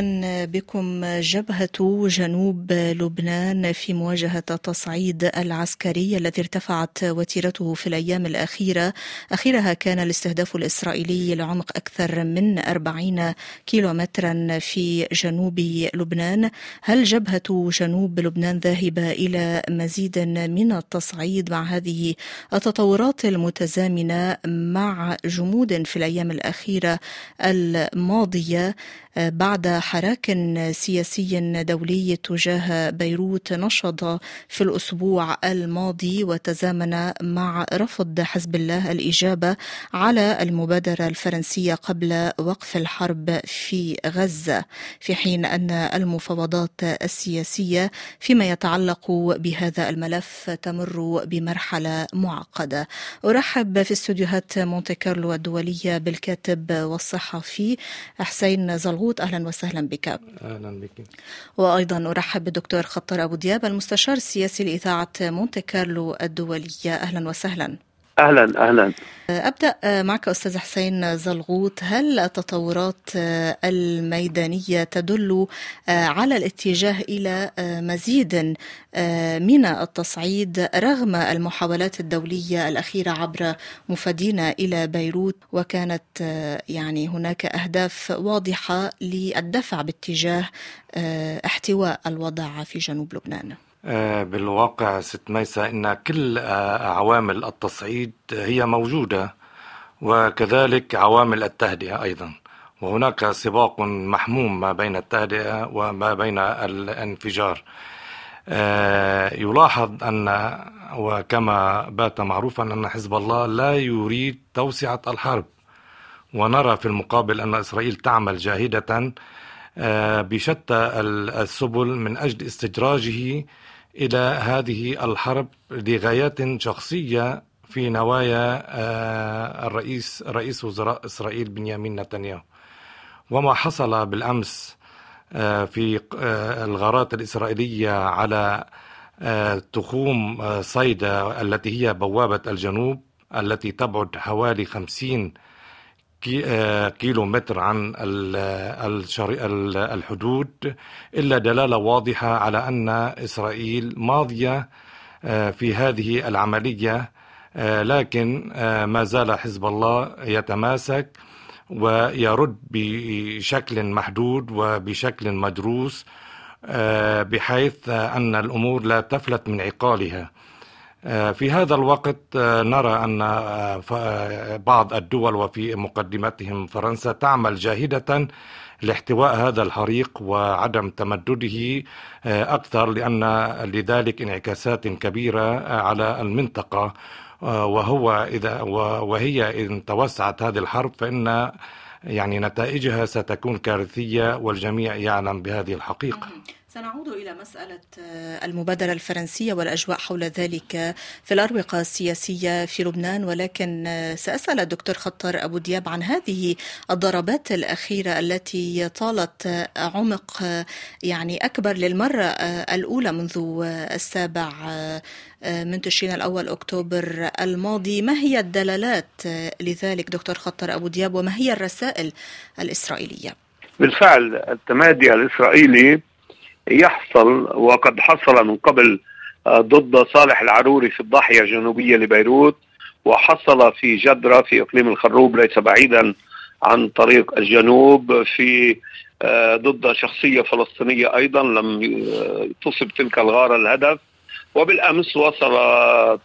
أهلا بكم جبهة جنوب لبنان في مواجهة التصعيد العسكري الذي ارتفعت وتيرته في الأيام الأخيرة. أخيرها كان الاستهداف الإسرائيلي لعمق أكثر من 40 كيلومترا في جنوب لبنان. هل جبهة جنوب لبنان ذاهبة إلى مزيد من التصعيد مع هذه التطورات المتزامنة مع جمود في الأيام الأخيرة الماضية؟ بعد حراك سياسي دولي تجاه بيروت نشط في الأسبوع الماضي وتزامن مع رفض حزب الله الإجابة على المبادرة الفرنسية قبل وقف الحرب في غزة في حين أن المفاوضات السياسية فيما يتعلق بهذا الملف تمر بمرحلة معقدة. أرحب في استديوهات مونتي كارلو الدولية بالكاتب والصحفي حسين زلغوط داوود أهلا وسهلا بك. أهلا بك. وأيضا أرحب بالدكتور خطر أبو دياب المستشار السياسي لإذاعة مونتي كارلو الدولية. أهلا وسهلا. أهلا أهلا. أبدأ معك أستاذ حسين زلغوط هل التطورات الميدانية تدل على الاتجاه إلى مزيد من التصعيد رغم المحاولات الدولية الأخيرة عبر مفادينا إلى بيروت؟ وكانت يعني هناك أهداف واضحة للدفع باتجاه احتواء الوضع في جنوب لبنان. بالواقع ست ميسة إن كل عوامل التصعيد هي موجودة وكذلك عوامل التهدئة أيضا. وهناك سباق محموم ما بين التهدئة وما بين الانفجار. يلاحظ أن وكما بات معروفا أن حزب الله لا يريد توسعة الحرب. ونرى في المقابل أن إسرائيل تعمل جاهدة بشتى السبل من أجل استدراجه إلى هذه الحرب لغايات شخصية في نوايا الرئيس رئيس وزراء إسرائيل بنيامين نتنياهو. وما حصل بالأمس في الغارات الإسرائيلية على تخوم صيدا التي هي بوابة الجنوب التي تبعد حوالي خمسين كيلو متر عن الحدود إلا دلالة واضحة على أن إسرائيل ماضية في هذه العملية. لكن ما زال حزب الله يتماسك ويرد بشكل محدود وبشكل مدروس بحيث أن الأمور لا تفلت من عقالها. في هذا الوقت نرى أن بعض الدول وفي مقدمتهم فرنسا تعمل جاهدة لاحتواء هذا الحريق وعدم تمدده أكثر لأن لذلك انعكاسات كبيرة على المنطقة. وهو إذا وهي إن توسعت هذه الحرب فإن يعني نتائجها ستكون كارثية والجميع يعلم بهذه الحقيقة. سنعود إلى مسألة المبادرة الفرنسية والأجواء حول ذلك في الأروقة السياسية في لبنان ولكن سأسأل الدكتور خطر أبو دياب عن هذه الضربات الأخيرة التي طالت عمق يعني أكبر للمرة الأولى منذ السابع من تشرين الأول أكتوبر الماضي ما هي الدلالات لذلك دكتور خطر أبو دياب وما هي الرسائل الإسرائيلية؟ بالفعل التمادي الإسرائيلي يحصل وقد حصل من قبل ضد صالح العروري في الضاحية الجنوبية لبيروت وحصل في جدرة في إقليم الخروب ليس بعيدا عن طريق الجنوب في ضد شخصية فلسطينية أيضا لم تصب تلك الغارة الهدف. وبالأمس وصلت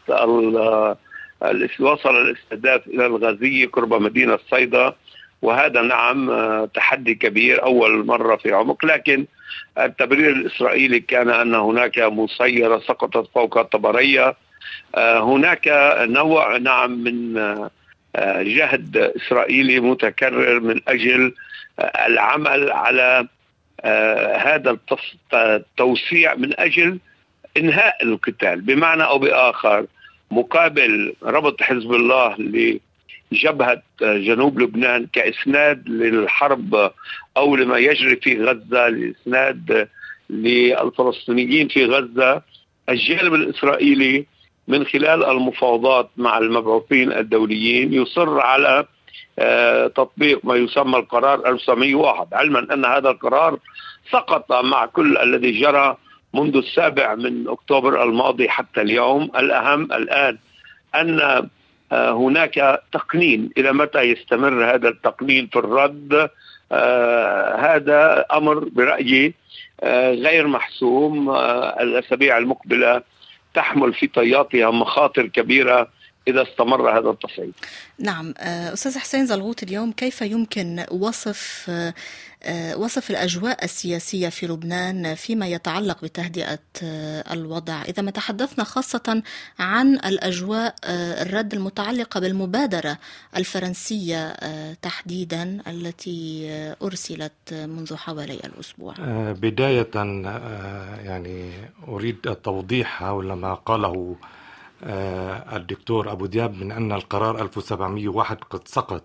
وصل الاستهداف إلى الغازية قرب مدينة صيدا وهذا نعم تحدي كبير أول مرة في عمق لكن التبرير الإسرائيلي كان أن هناك مسيرة سقطت فوق الطبرية هناك نوع نعم من جهد إسرائيلي متكرر من أجل العمل على هذا التوسيع من أجل إنهاء القتال. بمعنى أو بآخر مقابل ربط حزب الله جبهة جنوب لبنان كإسناد للحرب أو لما يجري في غزة لإسناد للفلسطينيين في غزة. الجانب الإسرائيلي من خلال المفاوضات مع المبعوثين الدوليين يصر على تطبيق ما يسمى القرار 1901 علما أن هذا القرار سقط مع كل الذي جرى منذ السابع من أكتوبر الماضي حتى اليوم. الأهم الآن أن هناك تقنين إلى متى يستمر هذا التقنين في الرد هذا أمر برأيي غير محسوم الأسابيع المقبلة تحمل في طياتها مخاطر كبيرة إذا استمر هذا التصعيد. نعم أستاذ حسين زلغوط اليوم كيف يمكن وصف وصف الأجواء السياسية في لبنان فيما يتعلق بتهدئة الوضع إذا ما تحدثنا خاصة عن الأجواء الرد المتعلقة بالمبادرة الفرنسية تحديدا التي أرسلت منذ حوالي الأسبوع. بداية يعني أريد التوضيح حول ما قاله الدكتور أبو دياب من أن القرار 1701 قد سقط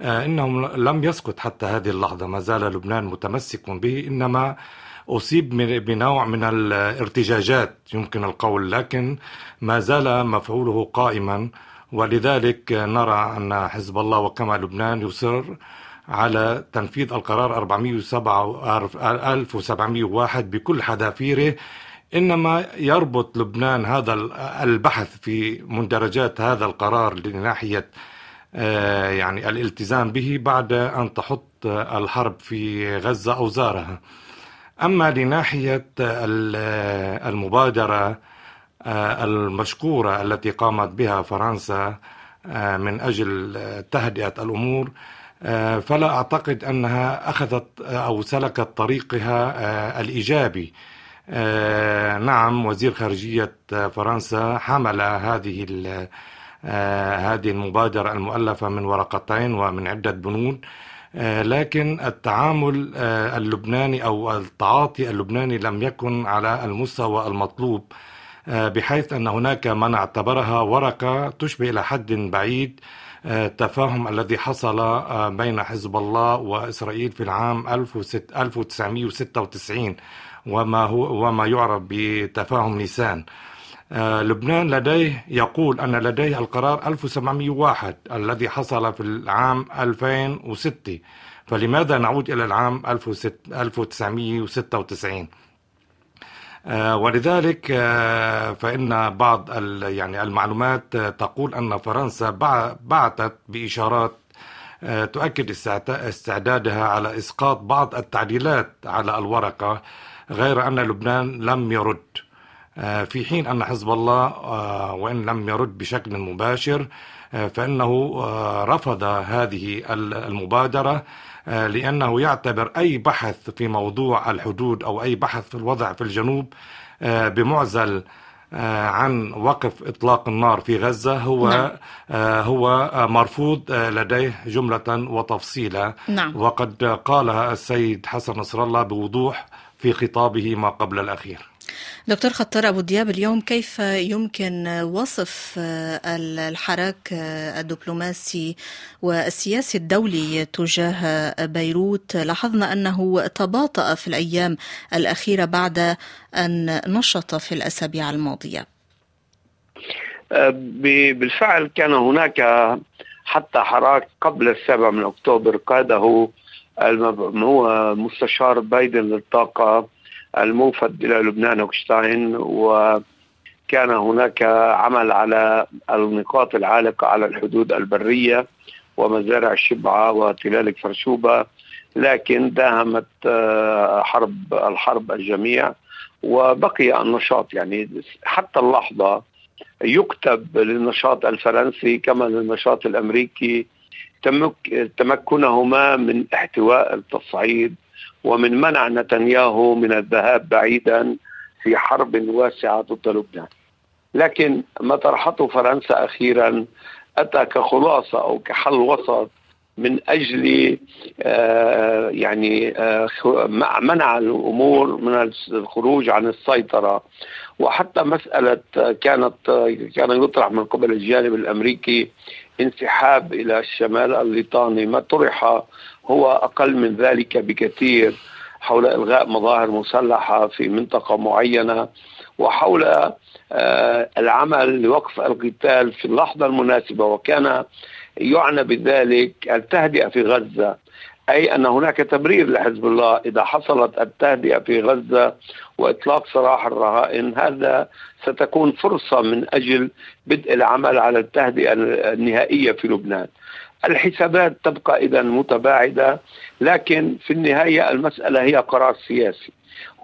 إنه لم يسقط حتى هذه اللحظة ما زال لبنان متمسك به. إنما أصيب بنوع من الارتجاجات يمكن القول لكن ما زال مفعوله قائما. ولذلك نرى أن حزب الله وكما لبنان يصر على تنفيذ القرار 407 1701 بكل حذافيره. إنما يربط لبنان هذا البحث في مندرجات هذا القرار لناحية يعني الالتزام به بعد أن تحط الحرب في غزة اوزارها. أما لناحية المبادرة المشكورة التي قامت بها فرنسا من أجل تهدئة الأمور فلا أعتقد أنها أخذت أو سلكت طريقها الإيجابي. آه نعم وزير خارجية فرنسا حمل هذه آه هذه المبادرة المؤلفة من ورقتين ومن عدة بنود آه لكن التعامل اللبناني أو التعاطي اللبناني لم يكن على المستوى المطلوب بحيث أن هناك من اعتبرها ورقة تشبه إلى حد بعيد. التفاهم الذي حصل بين حزب الله وإسرائيل في العام 1996 وما هو وما يعرف بتفاهم نيسان. آه لبنان لديه يقول أن لديه القرار 1701 الذي حصل في العام 2006 فلماذا نعود إلى العام 1996 آه ولذلك آه فإن بعض يعني المعلومات تقول أن فرنسا بعثت بإشارات تؤكد استعدادها على إسقاط بعض التعديلات على الورقة غير أن لبنان لم يرد. في حين أن حزب الله وإن لم يرد بشكل مباشر فإنه رفض هذه المبادرة لأنه يعتبر أي بحث في موضوع الحدود أو أي بحث في الوضع في الجنوب بمعزل عن وقف إطلاق النار في غزة هو نعم. هو مرفوض لديه جملة وتفصيلا نعم. وقد قالها السيد حسن نصر الله بوضوح في خطابه ما قبل الأخير دكتور خطار أبو دياب اليوم كيف يمكن وصف الحراك الدبلوماسي والسياسي الدولي تجاه بيروت؟ لاحظنا أنه تباطأ في الأيام الأخيرة بعد أن نشط في الأسابيع الماضية. بالفعل كان هناك حتى حراك قبل السابع من أكتوبر قاده هو مستشار بايدن للطاقة الموفد إلى لبنان هوكشتاين وكان هناك عمل على النقاط العالقة على الحدود البرية ومزارع الشبعة وتلال فرشوبة لكن داهمت حرب الحرب الجميع وبقي النشاط. يعني حتى اللحظة يكتب للنشاط الفرنسي كما للنشاط الأمريكي تمكنهما من احتواء التصعيد ومن منع نتنياهو من الذهاب بعيدا في حرب واسعة ضد لبنان. لكن ما طرحته فرنسا أخيرا أتى كخلاصة أو كحل وسط من أجل آه يعني آه منع الأمور من الخروج عن السيطرة وحتى مسألة كانت كان يطرح من قبل الجانب الأمريكي انسحاب إلى الشمال الليطاني ما طرح هو أقل من ذلك بكثير حول إلغاء مظاهر مسلحة في منطقة معينة وحول العمل لوقف القتال في اللحظة المناسبة. وكان يعنى بذلك التهدئة في غزة أي أن هناك تبرير لحزب الله إذا حصلت التهدئة في غزة وإطلاق سراح الرهائن. هذا ستكون فرصة من أجل بدء العمل على التهدئة النهائية في لبنان. الحسابات تبقى إذا متباعدة لكن في النهاية المسألة هي قرار سياسي.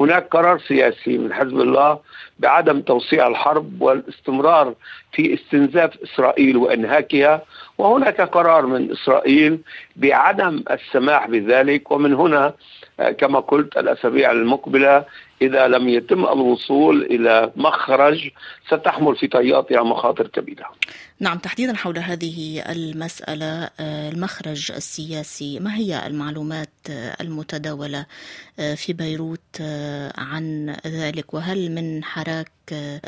هناك قرار سياسي من حزب الله بعدم توسيع الحرب والاستمرار في استنزاف إسرائيل وإنهاكها وهناك قرار من إسرائيل بعدم السماح بذلك. ومن هنا آه، كما قلت الأسابيع المقبلة إذا لم يتم الوصول إلى مخرج ستحمل في طياتها مخاطر كبيرة. نعم تحديدا حول هذه المسألة آه، المخرج السياسي، ما هي المعلومات آه، المتداولة في بيروت عن ذلك وهل من حراك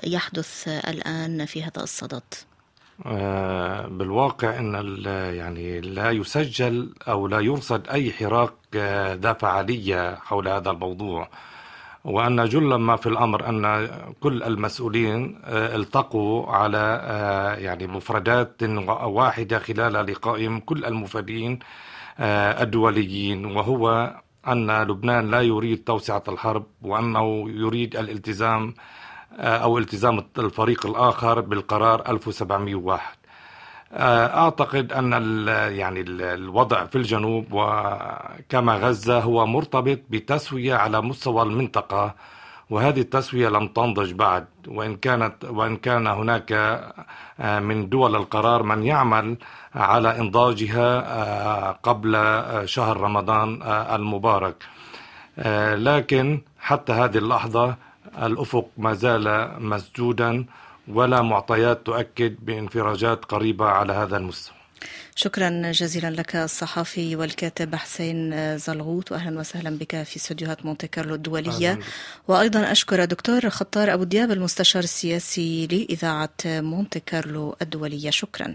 يحدث الآن في هذا الصدد؟ آه، بالواقع إن يعني لا يسجل أو لا يرصد أي حراك آه، ذا فعاليه حول هذا الموضوع وأن جل ما في الأمر أن كل المسؤولين آه، التقوا على يعني مفردات واحدة خلال لقائهم كل المفادين الدوليين. وهو أن لبنان لا يريد توسعة الحرب وأنه يريد الالتزام آه، أو التزام الفريق الآخر بالقرار 1701 آه، أعتقد أن يعني الوضع في الجنوب وكما غزة هو مرتبط بتسوية على مستوى المنطقة وهذه التسوية لم تنضج بعد. وإن كانت وإن كان هناك آه، من دول القرار من يعمل على إنضاجها قبل شهر رمضان المبارك. لكن حتى هذه اللحظة الأفق ما زال مسدودا ولا معطيات تؤكد بانفراجات قريبة على هذا المستوى. شكرا جزيلا لك الصحفي والكاتب حسين زلغوت واهلا وسهلا بك في استديوهات مونتي كارلو الدولية. وأيضا أشكر دكتور خطار أبو دياب المستشار السياسي لإذاعة مونتي كارلو الدولية. شكرا.